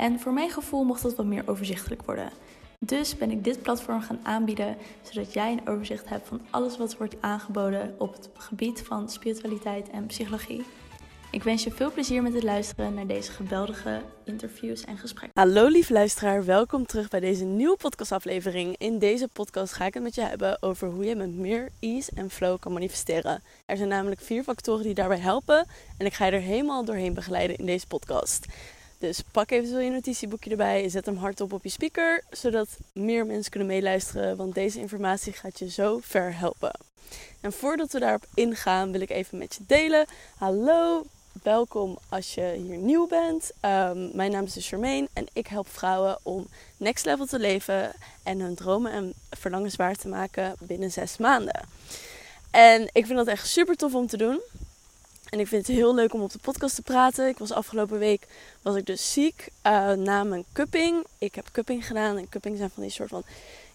En voor mijn gevoel mocht dat wat meer overzichtelijk worden. Dus ben ik dit platform gaan aanbieden, zodat jij een overzicht hebt van alles wat wordt aangeboden op het gebied van spiritualiteit en psychologie. Ik wens je veel plezier met het luisteren naar deze geweldige interviews en gesprekken. Hallo lief luisteraar, welkom terug bij deze nieuwe podcastaflevering. In deze podcast ga ik het met je hebben over hoe je met meer ease en flow kan manifesteren. Er zijn namelijk vier factoren die daarbij helpen en ik ga je er helemaal doorheen begeleiden in deze podcast. Dus pak even je notitieboekje erbij, zet hem hardop op je speaker, zodat meer mensen kunnen meeluisteren, want deze informatie gaat je zo ver helpen. En voordat we daarop ingaan, wil ik even met je delen. Hallo, welkom als je hier nieuw bent. Um, mijn naam is dus Charmaine en ik help vrouwen om next level te leven en hun dromen en verlangens waar te maken binnen zes maanden. En ik vind dat echt super tof om te doen. En ik vind het heel leuk om op de podcast te praten. Ik was afgelopen week was ik dus ziek uh, na mijn cupping. Ik heb cupping gedaan. En cupping zijn van die soort van,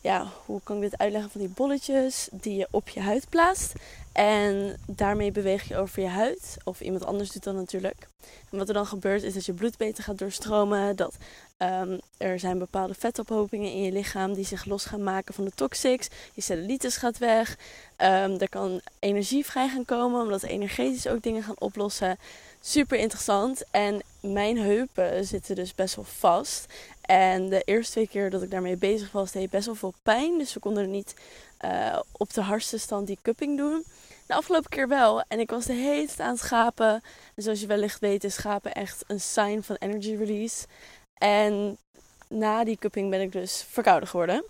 ja, hoe kan ik dit uitleggen? Van die bolletjes die je op je huid plaatst. En daarmee beweeg je over je huid. Of iemand anders doet dat natuurlijk. En wat er dan gebeurt is dat je bloed beter gaat doorstromen. Dat um, er zijn bepaalde vetophopingen in je lichaam die zich los gaan maken van de toxics. Je cellulitis gaat weg. Um, er kan energie vrij gaan komen omdat energetisch ook dingen gaan oplossen. Super interessant. En mijn heupen zitten dus best wel vast. En de eerste twee keer dat ik daarmee bezig was, deed best wel veel pijn. Dus we konden er niet uh, op de hardste stand die cupping doen. De afgelopen keer wel. En ik was de hele tijd aan het schapen. En zoals je wellicht weet is schapen echt een sign van energy release. En na die cupping ben ik dus verkouden geworden.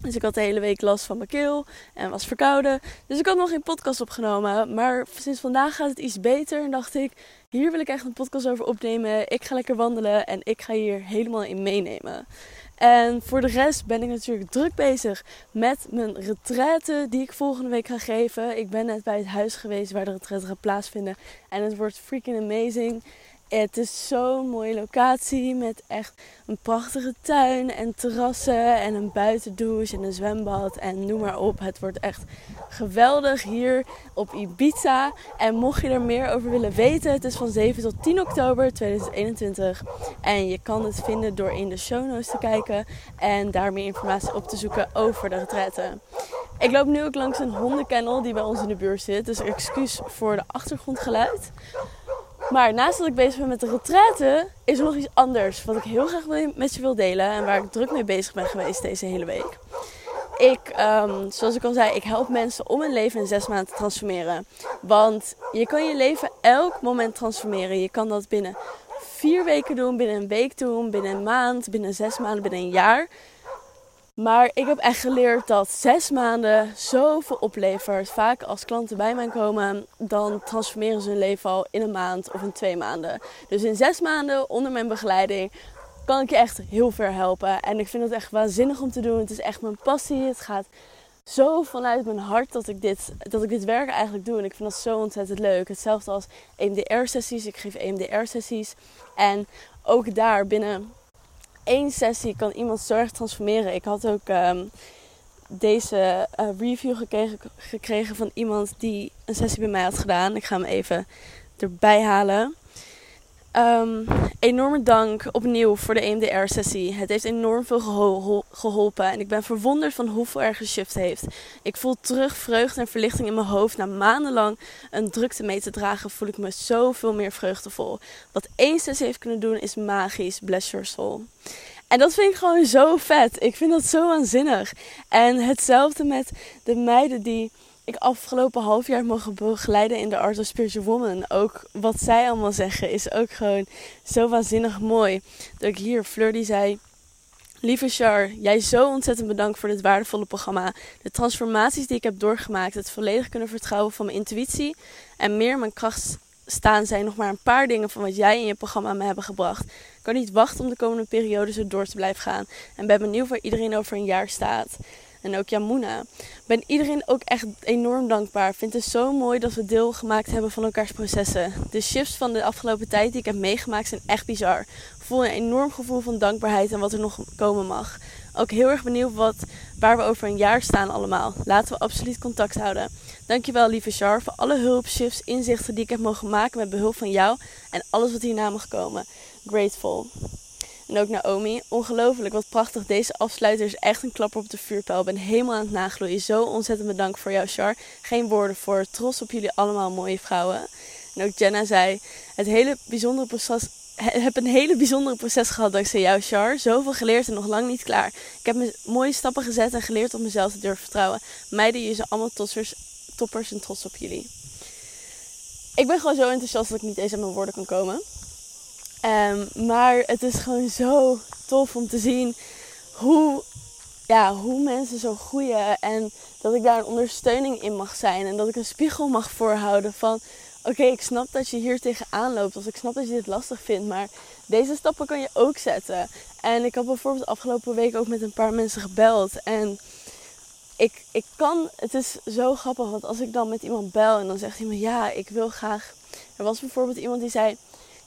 Dus ik had de hele week last van mijn keel en was verkouden. Dus ik had nog geen podcast opgenomen. Maar sinds vandaag gaat het iets beter. En dacht ik, hier wil ik echt een podcast over opnemen. Ik ga lekker wandelen en ik ga hier helemaal in meenemen. En voor de rest ben ik natuurlijk druk bezig met mijn retraite die ik volgende week ga geven. Ik ben net bij het huis geweest waar de retraite gaat plaatsvinden. En het wordt freaking amazing. Het is zo'n mooie locatie met echt een prachtige tuin en terrassen en een buitendouche en een zwembad en noem maar op. Het wordt echt geweldig hier op Ibiza. En mocht je er meer over willen weten, het is van 7 tot 10 oktober 2021. En je kan het vinden door in de show notes te kijken en daar meer informatie op te zoeken over de retretten. Ik loop nu ook langs een hondenkennel die bij ons in de buurt zit, dus excuus voor de achtergrondgeluid. Maar naast dat ik bezig ben met de retraite, is er nog iets anders wat ik heel graag met je wil delen en waar ik druk mee bezig ben geweest deze hele week. Ik, um, zoals ik al zei, ik help mensen om hun leven in zes maanden te transformeren. Want je kan je leven elk moment transformeren. Je kan dat binnen vier weken doen, binnen een week doen, binnen een maand, binnen zes maanden, binnen een jaar. Maar ik heb echt geleerd dat zes maanden zoveel oplevert. Vaak als klanten bij mij komen, dan transformeren ze hun leven al in een maand of in twee maanden. Dus in zes maanden onder mijn begeleiding kan ik je echt heel ver helpen. En ik vind het echt waanzinnig om te doen. Het is echt mijn passie. Het gaat zo vanuit mijn hart dat ik dit, dat ik dit werk eigenlijk doe. En ik vind dat zo ontzettend leuk. Hetzelfde als EMDR-sessies. Ik geef EMDR-sessies. En ook daar binnen één sessie kan iemand zo erg transformeren. Ik had ook um, deze uh, review gekregen, gekregen van iemand die een sessie bij mij had gedaan. Ik ga hem even erbij halen. Um, enorme dank opnieuw voor de EMDR-sessie. Het heeft enorm veel geholpen en ik ben verwonderd van hoeveel er geshift heeft. Ik voel terug vreugde en verlichting in mijn hoofd. Na maandenlang een drukte mee te dragen, voel ik me zoveel meer vreugdevol. Wat één sessie heeft kunnen doen is magisch. Bless your soul. En dat vind ik gewoon zo vet. Ik vind dat zo waanzinnig. En hetzelfde met de meiden die ik afgelopen half jaar mogen begeleiden in de Art of Spiritual Woman. Ook wat zij allemaal zeggen is ook gewoon zo waanzinnig mooi. Dat ik hier, Fleur die zei... Lieve Char, jij zo ontzettend bedankt voor dit waardevolle programma. De transformaties die ik heb doorgemaakt, het volledig kunnen vertrouwen van mijn intuïtie en meer mijn kracht staan zijn nog maar een paar dingen van wat jij in je programma me hebben gebracht. kan niet wachten om de komende periode zo door te blijven gaan. En ben benieuwd waar iedereen over een jaar staat. En ook Jamuna. Ben iedereen ook echt enorm dankbaar. Vind het zo mooi dat we deel gemaakt hebben van elkaars processen. De shifts van de afgelopen tijd die ik heb meegemaakt zijn echt bizar. Ik voel een enorm gevoel van dankbaarheid en wat er nog komen mag. Ook heel erg benieuwd wat, waar we over een jaar staan allemaal. Laten we absoluut contact houden. Dankjewel lieve Char voor alle hulp, shifts, inzichten die ik heb mogen maken met behulp van jou. En alles wat hierna mag komen. Grateful. En ook Naomi. Ongelooflijk, wat prachtig. Deze afsluiter is echt een klapper op de vuurpijl. Ik ben helemaal aan het nagloeien. Zo ontzettend bedankt voor jou, Char. Geen woorden voor. Trots op jullie allemaal mooie vrouwen. En ook Jenna zei: Het hele bijzondere proces. heb een hele bijzondere proces gehad dankzij jou, Char. Zoveel geleerd en nog lang niet klaar. Ik heb mooie stappen gezet en geleerd om mezelf te durven vertrouwen. Meiden, jullie zijn allemaal toppers en trots op jullie. Ik ben gewoon zo enthousiast dat ik niet eens aan mijn woorden kan komen. Um, maar het is gewoon zo tof om te zien hoe, ja, hoe mensen zo groeien. En dat ik daar een ondersteuning in mag zijn. En dat ik een spiegel mag voorhouden van... Oké, ik snap dat je hier tegenaan loopt. Of ik snap dat je dit lastig vindt. Maar deze stappen kan je ook zetten. En ik had bijvoorbeeld afgelopen week ook met een paar mensen gebeld. En ik, ik kan... Het is zo grappig. Want als ik dan met iemand bel en dan zegt iemand... Ja, ik wil graag... Er was bijvoorbeeld iemand die zei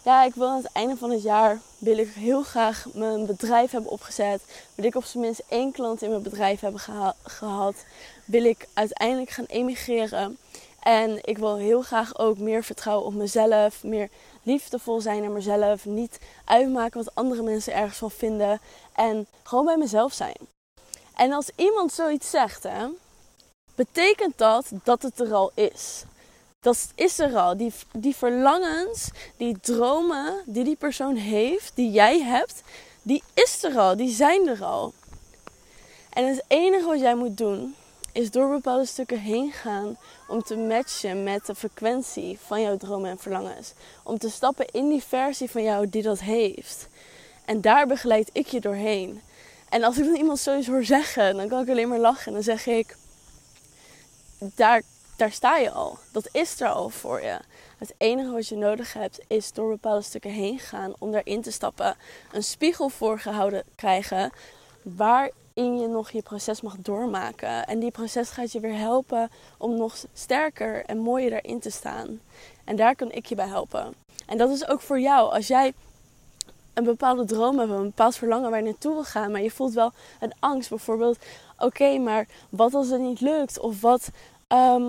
ja, ik wil aan het einde van het jaar wil ik heel graag mijn bedrijf hebben opgezet. Wil ik op zijn minst één klant in mijn bedrijf hebben gehad. Wil ik uiteindelijk gaan emigreren. En ik wil heel graag ook meer vertrouwen op mezelf. Meer liefdevol zijn naar mezelf. Niet uitmaken wat andere mensen ergens van vinden. En gewoon bij mezelf zijn. En als iemand zoiets zegt, hè, betekent dat dat het er al is dat is er al. Die, die verlangens, die dromen die die persoon heeft, die jij hebt, die is er al. Die zijn er al. En het enige wat jij moet doen, is door bepaalde stukken heen gaan om te matchen met de frequentie van jouw dromen en verlangens. Om te stappen in die versie van jou die dat heeft. En daar begeleid ik je doorheen. En als ik dan iemand zoiets hoor zeggen, dan kan ik alleen maar lachen. En dan zeg ik, daar daar sta je al. Dat is er al voor je. Het enige wat je nodig hebt is door bepaalde stukken heen gaan om daarin te stappen. Een spiegel voorgehouden krijgen waarin je nog je proces mag doormaken. En die proces gaat je weer helpen om nog sterker en mooier daarin te staan. En daar kan ik je bij helpen. En dat is ook voor jou. Als jij een bepaalde droom hebt, een bepaald verlangen waar je naartoe wil gaan, maar je voelt wel een angst. Bijvoorbeeld, oké, maar wat als het niet lukt? Of wat Ehm,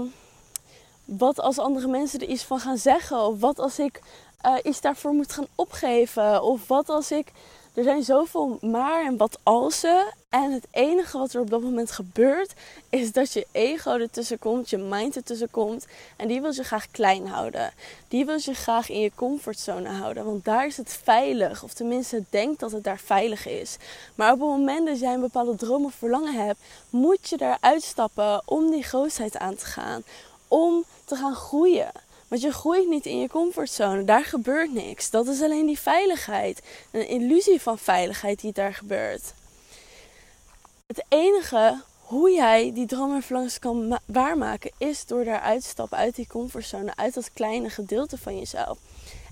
wat als andere mensen er iets van gaan zeggen? Of wat als ik uh, iets daarvoor moet gaan opgeven? Of wat als ik. Er zijn zoveel maar en wat alsen. En het enige wat er op dat moment gebeurt, is dat je ego ertussen komt, je mind ertussen komt. En die wil je graag klein houden. Die wil je graag in je comfortzone houden. Want daar is het veilig. Of tenminste, denkt dat het daar veilig is. Maar op het moment dat jij een bepaalde droom of verlangen hebt, moet je daar uitstappen om die grootheid aan te gaan. Om te gaan groeien. Want je groeit niet in je comfortzone. Daar gebeurt niks. Dat is alleen die veiligheid. Een illusie van veiligheid die daar gebeurt. Het enige hoe jij die droom en verlangens kan waarmaken is door daar uit te stappen uit die comfortzone, uit dat kleine gedeelte van jezelf.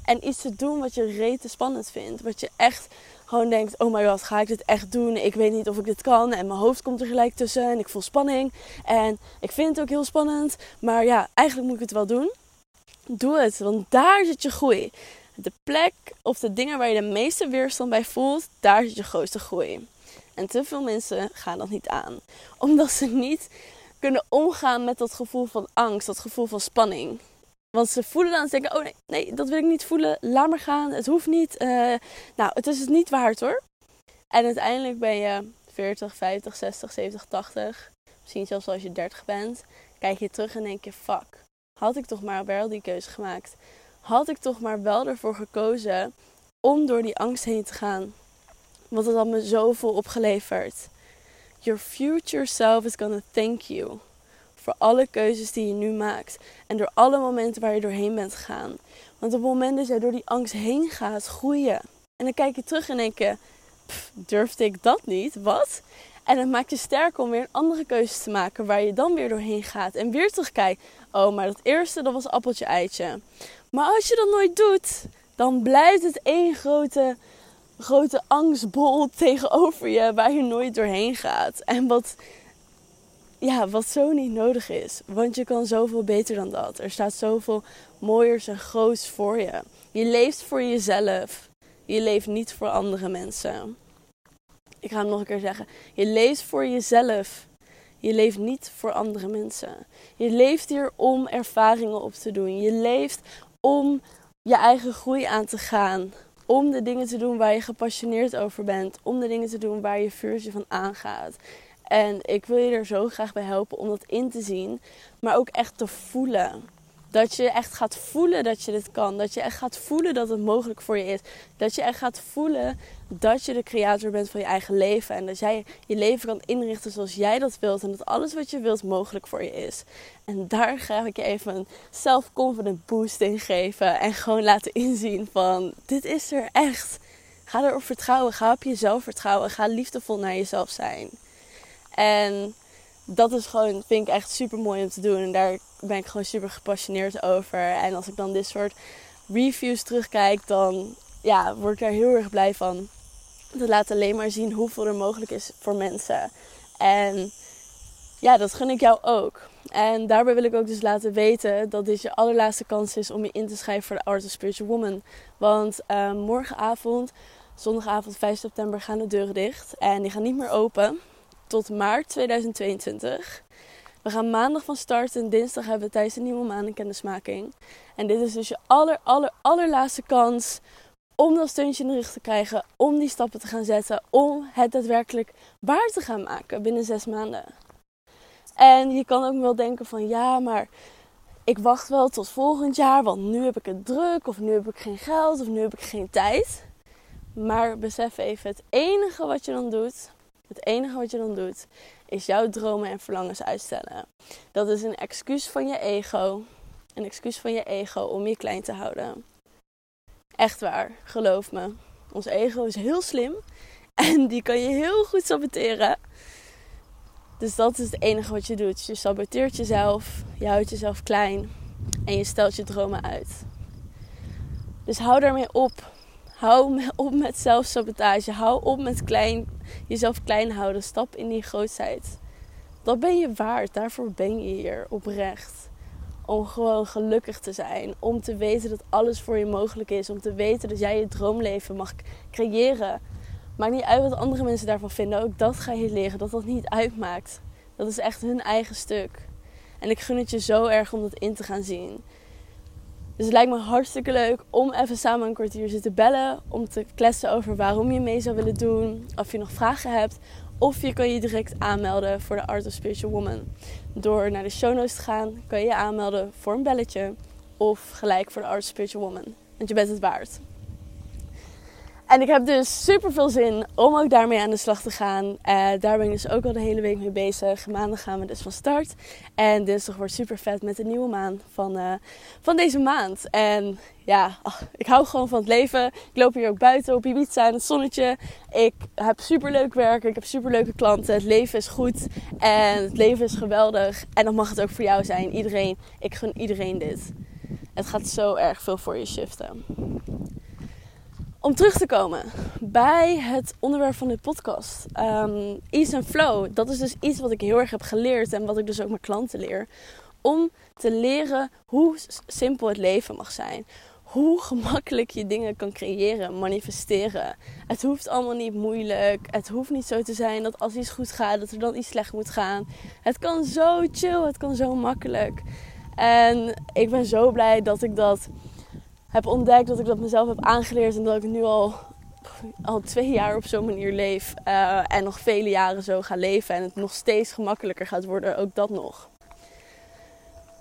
En iets te doen wat je rete spannend vindt. Wat je echt gewoon denkt: oh my god, ga ik dit echt doen? Ik weet niet of ik dit kan. En mijn hoofd komt er gelijk tussen en ik voel spanning. En ik vind het ook heel spannend. Maar ja, eigenlijk moet ik het wel doen. Doe het, want daar zit je groei. De plek of de dingen waar je de meeste weerstand bij voelt, daar zit je grootste groei. En te veel mensen gaan dat niet aan, omdat ze niet kunnen omgaan met dat gevoel van angst, dat gevoel van spanning. Want ze voelen dan en denken: Oh nee, nee, dat wil ik niet voelen. Laat maar gaan. Het hoeft niet. Uh, nou, het is het niet waard hoor. En uiteindelijk ben je 40, 50, 60, 70, 80. Misschien zelfs als je 30 bent. Kijk je terug en denk je: Fuck had ik toch maar wel die keuze gemaakt. Had ik toch maar wel ervoor gekozen om door die angst heen te gaan. Want het had me zoveel opgeleverd. Your future self is gonna thank you. Voor alle keuzes die je nu maakt. En door alle momenten waar je doorheen bent gegaan. Want op het moment dat jij door die angst heen gaat, groeien. En dan kijk je terug en denk je, durfde ik dat niet? Wat? En het maakt je sterker om weer een andere keuze te maken waar je dan weer doorheen gaat. En weer terugkijkt. Oh, maar dat eerste dat was appeltje eitje. Maar als je dat nooit doet, dan blijft het één grote grote angstbol tegenover je waar je nooit doorheen gaat. En wat, ja, wat zo niet nodig is. Want je kan zoveel beter dan dat. Er staat zoveel mooiers en groots voor je. Je leeft voor jezelf. Je leeft niet voor andere mensen. Ik ga hem nog een keer zeggen. Je leeft voor jezelf. Je leeft niet voor andere mensen. Je leeft hier om ervaringen op te doen. Je leeft om je eigen groei aan te gaan. Om de dingen te doen waar je gepassioneerd over bent. Om de dingen te doen waar je vuurtje van aangaat. En ik wil je er zo graag bij helpen om dat in te zien. Maar ook echt te voelen. Dat je echt gaat voelen dat je dit kan. Dat je echt gaat voelen dat het mogelijk voor je is. Dat je echt gaat voelen dat je de creator bent van je eigen leven. En dat jij je leven kan inrichten zoals jij dat wilt. En dat alles wat je wilt mogelijk voor je is. En daar ga ik je even een self-confident boost in geven. En gewoon laten inzien van dit is er echt. Ga erop vertrouwen. Ga op jezelf vertrouwen. Ga liefdevol naar jezelf zijn. En dat is gewoon, vind ik echt super mooi om te doen. En daar ben ik gewoon super gepassioneerd over. En als ik dan dit soort reviews terugkijk, dan ja, word ik daar heel erg blij van. Dat laat alleen maar zien hoeveel er mogelijk is voor mensen. En ja, dat gun ik jou ook. En daarbij wil ik ook dus laten weten dat dit je allerlaatste kans is om je in te schrijven voor de Art of Spiritual Woman. Want uh, morgenavond, zondagavond 5 september, gaan de deuren dicht. En die gaan niet meer open tot maart 2022. We gaan maandag van start en dinsdag hebben we tijdens de nieuwe maan een kennismaking. En dit is dus je aller, aller, allerlaatste kans om dat steuntje in de rug te krijgen. Om die stappen te gaan zetten. Om het daadwerkelijk waar te gaan maken binnen zes maanden. En je kan ook wel denken van ja, maar ik wacht wel tot volgend jaar. Want nu heb ik het druk. Of nu heb ik geen geld. Of nu heb ik geen tijd. Maar besef even, het enige wat je dan doet het enige wat je dan doet, is jouw dromen en verlangens uitstellen. Dat is een excuus van je ego. Een excuus van je ego om je klein te houden. Echt waar, geloof me. Ons ego is heel slim en die kan je heel goed saboteren. Dus dat is het enige wat je doet. Je saboteert jezelf, je houdt jezelf klein en je stelt je dromen uit. Dus hou daarmee op. Hou op met zelfsabotage. Hou op met klein, jezelf klein houden. Stap in die grootheid. Dat ben je waard. Daarvoor ben je hier oprecht. Om gewoon gelukkig te zijn. Om te weten dat alles voor je mogelijk is. Om te weten dat jij je droomleven mag creëren. Maakt niet uit wat andere mensen daarvan vinden. Ook dat ga je leren. Dat dat niet uitmaakt. Dat is echt hun eigen stuk. En ik gun het je zo erg om dat in te gaan zien. Dus het lijkt me hartstikke leuk om even samen een kwartier zitten bellen. Om te kletsen over waarom je mee zou willen doen. Of je nog vragen hebt. Of je kan je direct aanmelden voor de Art of Spiritual Woman. Door naar de show notes te gaan kan je je aanmelden voor een belletje. Of gelijk voor de Art of Spiritual Woman. Want je bent het waard. En ik heb dus super veel zin om ook daarmee aan de slag te gaan. Uh, daar ben ik dus ook al de hele week mee bezig. Maandag gaan we dus van start. En dinsdag wordt super vet met de nieuwe maan van, uh, van deze maand. En ja, ik hou gewoon van het leven. Ik loop hier ook buiten op Ibiza in het zonnetje. Ik heb super leuk werk. Ik heb super leuke klanten. Het leven is goed. En het leven is geweldig. En dan mag het ook voor jou zijn. Iedereen, ik gun iedereen dit. Het gaat zo erg veel voor je shiften. Om terug te komen bij het onderwerp van dit podcast. Um, ease and flow. Dat is dus iets wat ik heel erg heb geleerd en wat ik dus ook mijn klanten leer. Om te leren hoe simpel het leven mag zijn. Hoe gemakkelijk je dingen kan creëren, manifesteren. Het hoeft allemaal niet moeilijk. Het hoeft niet zo te zijn dat als iets goed gaat, dat er dan iets slecht moet gaan. Het kan zo chill, het kan zo makkelijk. En ik ben zo blij dat ik dat heb ontdekt dat ik dat mezelf heb aangeleerd en dat ik nu al, al twee jaar op zo'n manier leef. Uh, en nog vele jaren zo ga leven en het nog steeds gemakkelijker gaat worden, ook dat nog.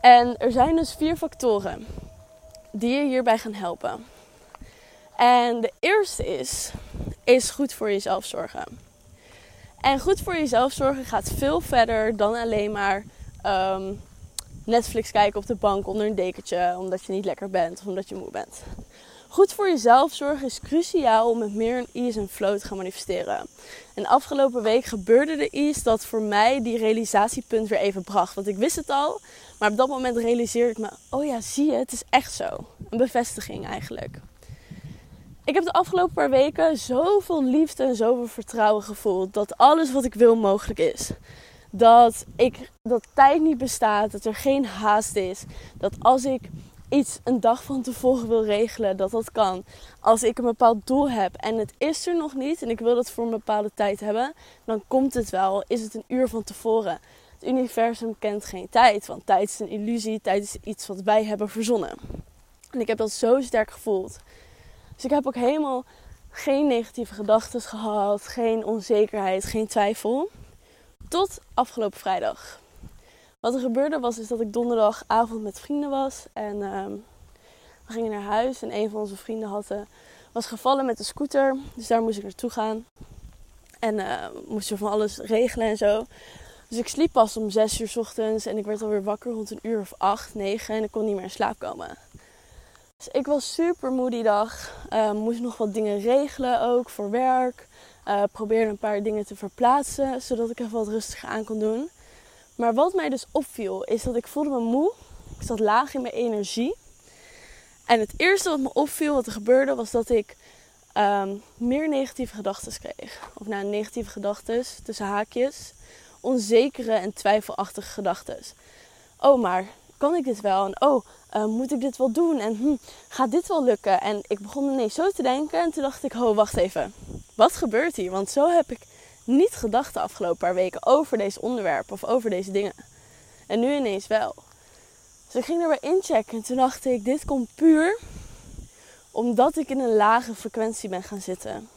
En er zijn dus vier factoren die je hierbij gaan helpen. En de eerste is, is goed voor jezelf zorgen. En goed voor jezelf zorgen gaat veel verder dan alleen maar um, Netflix kijken op de bank onder een dekentje omdat je niet lekker bent of omdat je moe bent. Goed voor jezelf zorgen is cruciaal om met meer een ease en flow te gaan manifesteren. En afgelopen week gebeurde er iets dat voor mij die realisatiepunt weer even bracht. Want ik wist het al, maar op dat moment realiseerde ik me: oh ja, zie je, het is echt zo. Een bevestiging eigenlijk. ik heb de afgelopen paar weken zoveel liefde en zoveel vertrouwen gevoeld dat alles wat ik wil mogelijk is. Dat, ik, dat tijd niet bestaat, dat er geen haast is. Dat als ik iets een dag van tevoren wil regelen, dat dat kan. Als ik een bepaald doel heb en het is er nog niet en ik wil dat voor een bepaalde tijd hebben, dan komt het wel. Is het een uur van tevoren? Het universum kent geen tijd, want tijd is een illusie, tijd is iets wat wij hebben verzonnen. En ik heb dat zo sterk gevoeld. Dus ik heb ook helemaal geen negatieve gedachten gehad, geen onzekerheid, geen twijfel. Tot afgelopen vrijdag. Wat er gebeurde was is dat ik donderdagavond met vrienden was. En ehm, we gingen naar huis. En een van onze vrienden had, uh, was gevallen met de scooter. Dus daar moest ik naartoe gaan. En uh, moesten van alles regelen en zo. Dus ik sliep pas om 6 uur ochtends. En ik werd alweer wakker rond een uur of 8, 9. En ik kon niet meer in slaap komen. Dus ik was super moe die dag. Uh, moest nog wat dingen regelen ook voor werk. Uh, probeerde een paar dingen te verplaatsen, zodat ik even wat rustiger aan kon doen. Maar wat mij dus opviel, is dat ik voelde me moe. Ik zat laag in mijn energie. En het eerste wat me opviel, wat er gebeurde, was dat ik um, meer negatieve gedachten kreeg. Of nou, negatieve gedachten tussen haakjes. Onzekere en twijfelachtige gedachten. Oh, maar kan ik dit wel? En oh, uh, moet ik dit wel doen? En hm, gaat dit wel lukken? En ik begon ineens zo te denken. En toen dacht ik, oh, wacht even. Wat gebeurt hier? Want zo heb ik niet gedacht de afgelopen paar weken over deze onderwerpen of over deze dingen. En nu ineens wel. Dus ik ging erbij inchecken en toen dacht ik, dit komt puur omdat ik in een lage frequentie ben gaan zitten.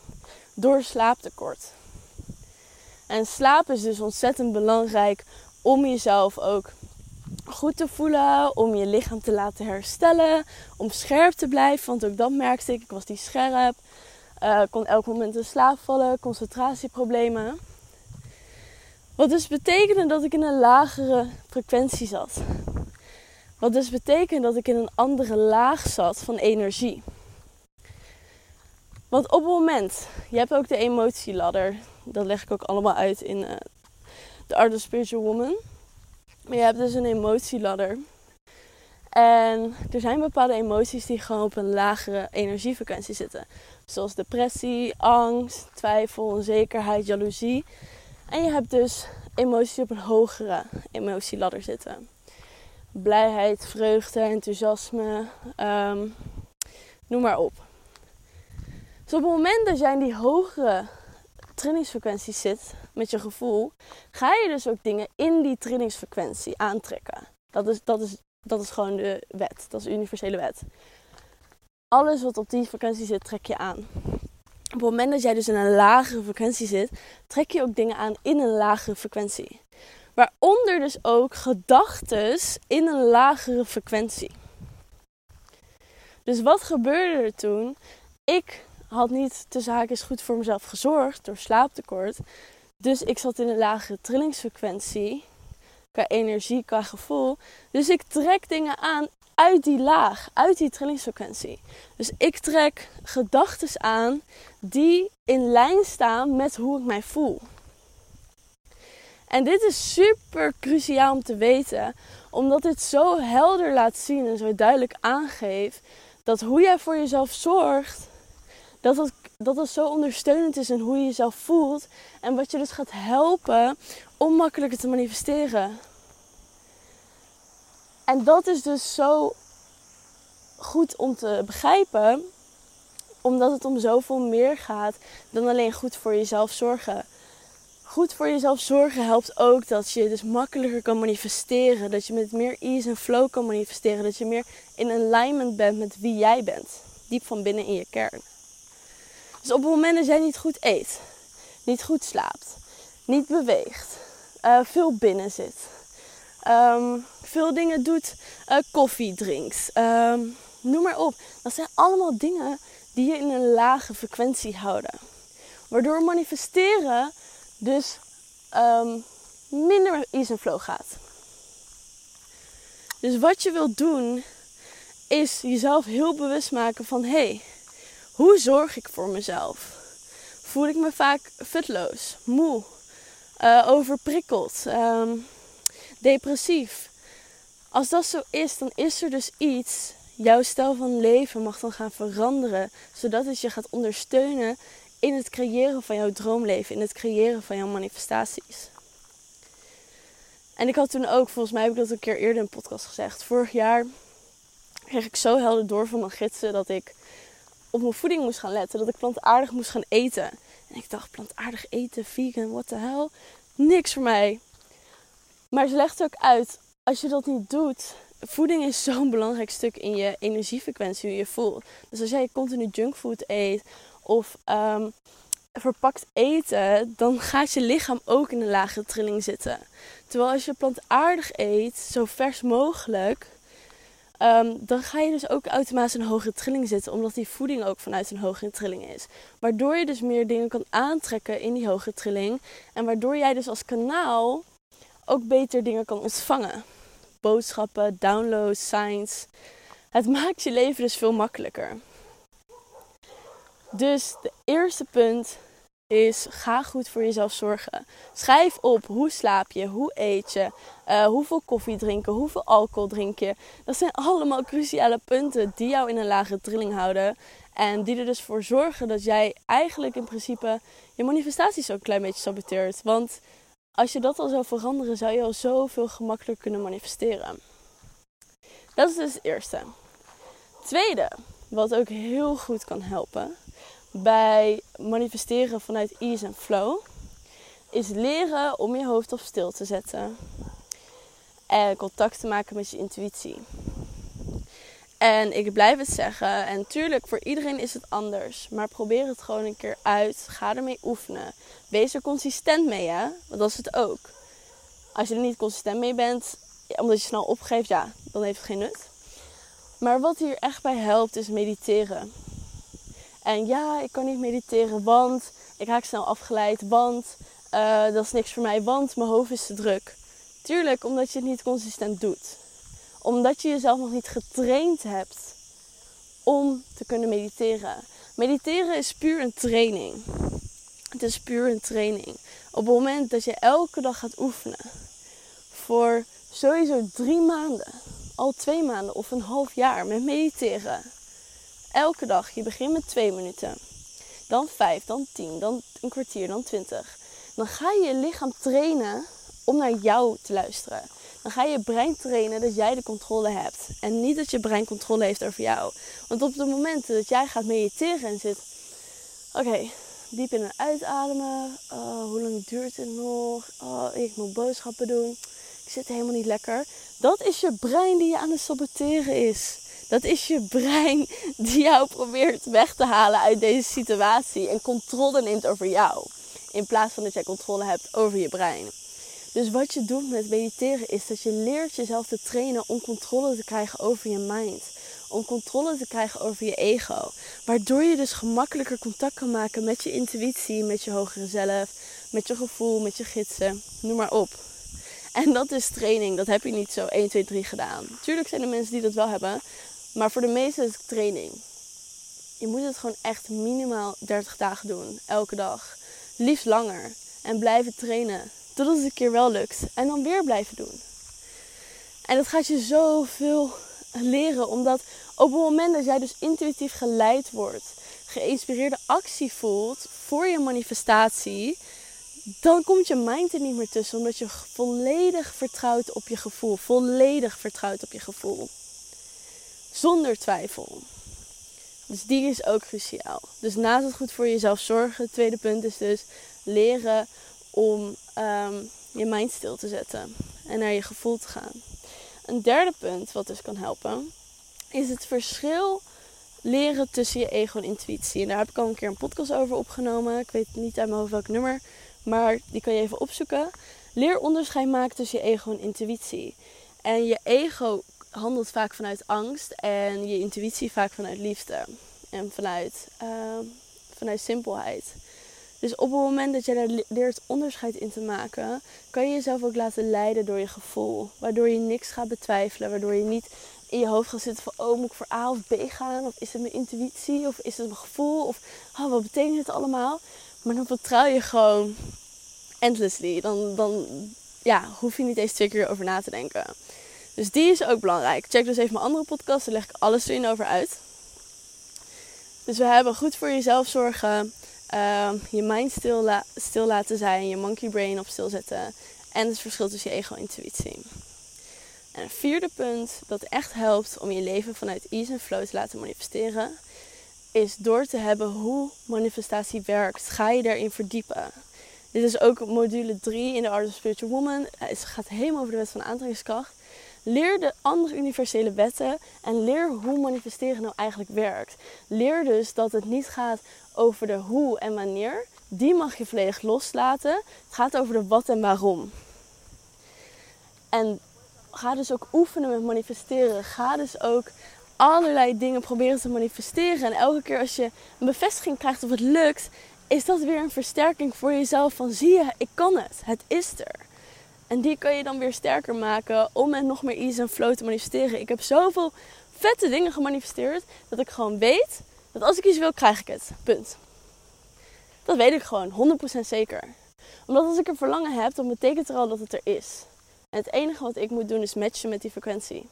Door slaaptekort. En slaap is dus ontzettend belangrijk om jezelf ook goed te voelen, om je lichaam te laten herstellen, om scherp te blijven. Want ook dat merkte ik, ik was niet scherp. Uh, kon elk moment in slaap vallen, concentratieproblemen. Wat dus betekende dat ik in een lagere frequentie zat. Wat dus betekent dat ik in een andere laag zat van energie. Want op het moment, je hebt ook de emotieladder, dat leg ik ook allemaal uit in uh, The Art of Spiritual Woman. Maar je hebt dus een emotieladder. En er zijn bepaalde emoties die gewoon op een lagere energiefrequentie zitten. Zoals depressie, angst, twijfel, onzekerheid, jaloezie. En je hebt dus emoties op een hogere emotieladder zitten. Blijheid, vreugde, enthousiasme, um, noem maar op. Dus op het moment dat die hogere trillingsfrequentie zit met je gevoel, ga je dus ook dingen in die trillingsfrequentie aantrekken. Dat is, dat is, dat is gewoon de wet. Dat is de universele wet. Alles wat op die frequentie zit, trek je aan. Op het moment dat jij dus in een lagere frequentie zit, trek je ook dingen aan in een lagere frequentie. Waaronder dus ook gedachten in een lagere frequentie. Dus wat gebeurde er toen? Ik had niet tussen haakjes goed voor mezelf gezorgd door slaaptekort. Dus ik zat in een lagere trillingsfrequentie. Qua energie, qua gevoel. Dus ik trek dingen aan uit die laag, uit die trillingsfrequentie. Dus ik trek gedachten aan die in lijn staan met hoe ik mij voel. En dit is super cruciaal om te weten, omdat dit zo helder laat zien en zo duidelijk aangeeft dat hoe jij voor jezelf zorgt, dat het, dat het zo ondersteunend is in hoe je jezelf voelt en wat je dus gaat helpen om makkelijker te manifesteren. En dat is dus zo goed om te begrijpen, omdat het om zoveel meer gaat dan alleen goed voor jezelf zorgen. Goed voor jezelf zorgen helpt ook dat je dus makkelijker kan manifesteren. Dat je met meer ease en flow kan manifesteren. Dat je meer in alignment bent met wie jij bent. Diep van binnen in je kern. Dus op het moment dat jij niet goed eet, niet goed slaapt, niet beweegt, uh, veel binnen zit, ehm, veel dingen doet, uh, koffie drinkt, ehm, noem maar op. Dat zijn allemaal dingen die je in een lage frequentie houden. Waardoor manifesteren dus um, minder ease en flow gaat. Dus wat je wilt doen is jezelf heel bewust maken van hé, hey, hoe zorg ik voor mezelf? Voel ik me vaak futloos, moe, uh, overprikkeld, um, depressief? Als dat zo is, dan is er dus iets jouw stijl van leven mag dan gaan veranderen, zodat het je gaat ondersteunen in het creëren van jouw droomleven, in het creëren van jouw manifestaties. En ik had toen ook, volgens mij heb ik dat een keer eerder in een podcast gezegd. Vorig jaar kreeg ik zo helder door van mijn gidsen dat ik op mijn voeding moest gaan letten. Dat ik plantaardig moest gaan eten. En ik dacht, plantaardig eten, vegan, what the hell? Niks voor mij. Maar ze legt ook uit, als je dat niet doet, voeding is zo'n belangrijk stuk in je energiefrequentie, hoe je voelt. Dus als jij continu junkfood eet of um, verpakt eten, dan gaat je lichaam ook in een lage trilling zitten. Terwijl als je plantaardig eet, zo vers mogelijk, um, dan ga je dus ook automatisch een hogere trilling zitten, omdat die voeding ook vanuit een hogere trilling is. Waardoor je dus meer dingen kan aantrekken in die hogere trilling en waardoor jij dus als kanaal ook beter dingen kan ontvangen. Boodschappen, downloads, signs. Het maakt je leven dus veel makkelijker. Dus de eerste punt is ga goed voor jezelf zorgen. Schrijf op hoe slaap je, hoe eet je, uh, hoeveel koffie drinken, hoeveel alcohol drink je. Dat zijn allemaal cruciale punten die jou in een lage trilling houden. En die er dus voor zorgen dat jij eigenlijk in principe je manifestaties ook een klein beetje saboteert. Want als je dat al zou veranderen, zou je al zoveel gemakkelijker kunnen manifesteren. Dat is dus het eerste. Tweede, wat ook heel goed kan helpen bij manifesteren vanuit ease en flow, is leren om je hoofd op stil te zetten en contact te maken met je intuïtie. En ik blijf het zeggen. En tuurlijk, voor iedereen is het anders. Maar probeer het gewoon een keer uit. Ga ermee oefenen. Wees er consistent mee, hè? Want dat is het ook. Als je er niet consistent mee bent, omdat je snel opgeeft, ja, dan heeft het geen nut. Maar wat hier echt bij helpt, is mediteren. En ja, ik kan niet mediteren, want ik raak snel afgeleid, want uh, dat is niks voor mij, want mijn hoofd is te druk. Tuurlijk, omdat je het niet consistent doet omdat je jezelf nog niet getraind hebt om te kunnen mediteren. Mediteren is puur een training. Het is puur een training. Op het moment dat je elke dag gaat oefenen, voor sowieso drie maanden, al twee maanden of een half jaar met mediteren. Elke dag, je begint met twee minuten, dan vijf, dan tien, dan een kwartier, dan twintig. Dan ga je je lichaam trainen om naar jou te luisteren dan ga je je brein trainen dat jij de controle hebt. En niet dat je brein controle heeft over jou. Want op de momenten dat jij gaat mediteren en zit, oké, diep in en uitademen. Oh, hoe lang duurt het nog? Oh, ik moet boodschappen doen. Ik zit helemaal niet lekker. Dat is je brein die je aan het saboteren is. Dat is je brein die jou probeert weg te halen uit deze situatie en controle neemt over jou. In plaats van dat jij controle hebt over je brein. Dus wat je doet met mediteren is dat je leert jezelf te trainen om controle te krijgen over je mind. Om controle te krijgen over je ego. Waardoor je dus gemakkelijker contact kan maken met je intuïtie, met je hogere zelf, met je gevoel, met je gidsen. Noem maar op. En dat is training. Dat heb je niet zo 1, 2, 3 gedaan. Tuurlijk zijn er mensen die dat wel hebben. Maar voor de meesten is het training. Je moet het gewoon echt minimaal 30 dagen doen. Elke dag. Liefst langer. En blijven trainen. Totdat het een keer wel lukt. En dan weer blijven doen. En dat gaat je zoveel leren. Omdat op het moment dat jij dus intuïtief geleid wordt, geïnspireerde actie voelt voor je manifestatie, dan komt je mind er niet meer tussen. Omdat je volledig vertrouwt op je gevoel. Volledig vertrouwt op je gevoel. Zonder twijfel. Dus die is ook cruciaal. Dus naast het goed voor jezelf zorgen, het tweede punt is dus leren om ehm, je mind stil te zetten en naar je gevoel te gaan. Een derde punt wat dus kan helpen, is het verschil leren tussen je ego en intuïtie. En daar heb ik al een keer een podcast over opgenomen. Ik weet niet uit mijn hoofd welk nummer, maar die kan je even opzoeken. Leer onderscheid maken tussen je ego en intuïtie. En je ego handelt vaak vanuit angst en je intuïtie vaak vanuit liefde en vanuit, uh, vanuit simpelheid. Dus op het moment dat je daar leert onderscheid in te maken, kan je jezelf ook laten leiden door je gevoel. Waardoor je niks gaat betwijfelen, waardoor je niet in je hoofd gaat zitten van, oh moet ik voor A of B gaan? Of is het mijn intuïtie? Of is het mijn gevoel? Of oh, wat betekent het allemaal? Maar dan vertrouw je gewoon endlessly. Dan, dan ja, hoef je niet eens twee keer over na te denken. Dus die is ook belangrijk. Check dus even mijn andere podcast, daar leg ik alles erin over uit. Dus we hebben goed voor jezelf zorgen, uh, je mind stil, stil, laten zijn, je monkey brain op stil zetten en het verschil tussen je ego en intuïtie. En een vierde punt dat echt helpt om je leven vanuit ease en flow te laten manifesteren, is door te hebben hoe manifestatie werkt. Ga je daarin verdiepen. Dit is ook module 3 in de Art of Spiritual Woman. Het gaat helemaal over de wet van aantrekkingskracht. Leer de andere universele wetten en leer hoe manifesteren nou eigenlijk werkt. Leer dus dat het niet gaat over de hoe en wanneer. Die mag je volledig loslaten. Het gaat over de wat en waarom. En ga dus ook oefenen met manifesteren. Ga dus ook allerlei dingen proberen te manifesteren. En elke keer als je een bevestiging krijgt of het lukt, is dat weer een versterking voor jezelf van zie je, ik kan het. Het is er. En die kan je dan weer sterker maken om met nog meer ease en flow te manifesteren. Ik heb zoveel vette dingen gemanifesteerd dat ik gewoon weet dat als ik iets wil, krijg ik het. Punt. Dat weet ik gewoon, 100% zeker. Omdat als ik een verlangen heb, dan betekent er al dat het er is. En het enige wat ik moet doen is matchen met die frequentie.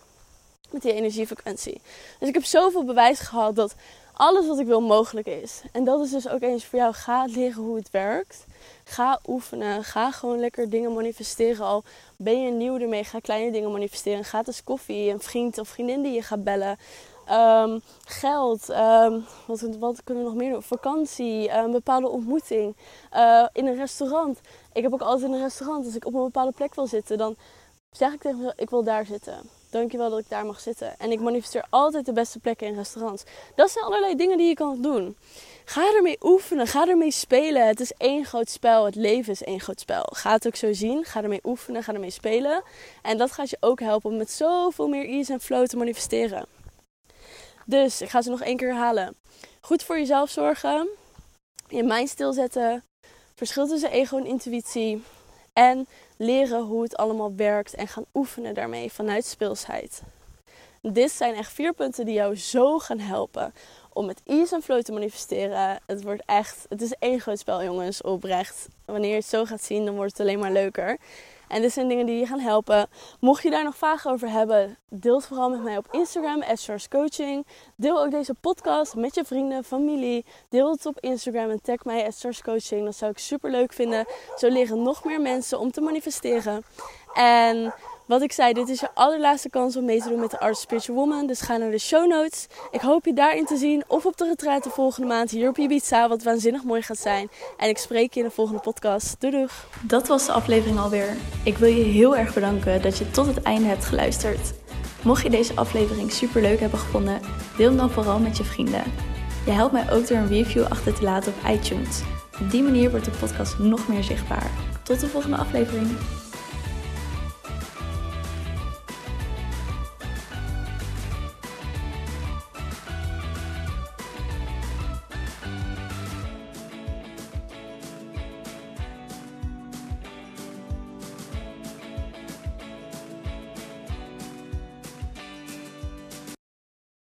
Met die energiefrequentie. Dus ik heb zoveel bewijs gehad dat alles wat ik wil mogelijk is. En dat is dus ook eens voor jou. Ga leren hoe het werkt. Ga oefenen. Ga gewoon lekker dingen manifesteren. Al ben je nieuw ermee, ga kleine dingen manifesteren. Gratis koffie, een vriend of vriendin die je gaat bellen. Ehm, geld, um, wat, wat, kunnen we nog meer doen? Vakantie, een bepaalde ontmoeting. Uh, in een restaurant. Ik heb ook altijd in een restaurant, als ik op een bepaalde plek wil zitten, dan zeg ik tegen mezelf, ik wil daar zitten. Dankjewel dat ik daar mag zitten. En ik manifesteer altijd de beste plekken in restaurants. Dat zijn allerlei dingen die je kan doen. Ga ermee oefenen, ga ermee spelen. Het is één groot spel, het leven is één groot spel. Ga het ook zo zien, ga ermee oefenen, ga ermee spelen. En dat gaat je ook helpen om met zoveel meer ease en flow te manifesteren. Dus, ik ga ze nog één keer herhalen. Goed voor jezelf zorgen, je mind stilzetten, verschil tussen ego en intuïtie en leren hoe het allemaal werkt en gaan oefenen daarmee vanuit speelsheid. Dit zijn echt vier punten die jou zo gaan helpen om met ease en flow te manifesteren. Het wordt echt, het is één groot spel jongens, oprecht. Wanneer je het zo gaat zien, dan wordt het alleen maar leuker. En dit zijn dingen die je gaan helpen. Mocht je daar nog vragen over hebben, deel het vooral met mij op Instagram, Coaching. Deel ook deze podcast met je vrienden, familie. Deel het op Instagram en tag mij Coaching. Dat zou ik super leuk vinden. Zo leren nog meer mensen om te manifesteren. En wat ik zei, dit is je allerlaatste kans om mee te doen met de Art Spiritual Woman. Dus ga naar de show notes. Ik hoop je daarin te zien. Of op de retreat de volgende maand hier op Ibiza. Wat waanzinnig mooi gaat zijn. En ik spreek je in de volgende podcast. Doei doeg. Dat was de aflevering alweer. Ik wil je heel erg bedanken dat je tot het einde hebt geluisterd. Mocht je deze aflevering super leuk hebben gevonden, deel hem dan vooral met je vrienden. Je helpt mij ook door een review achter te laten op iTunes. Op die manier wordt de podcast nog meer zichtbaar. Tot de volgende aflevering.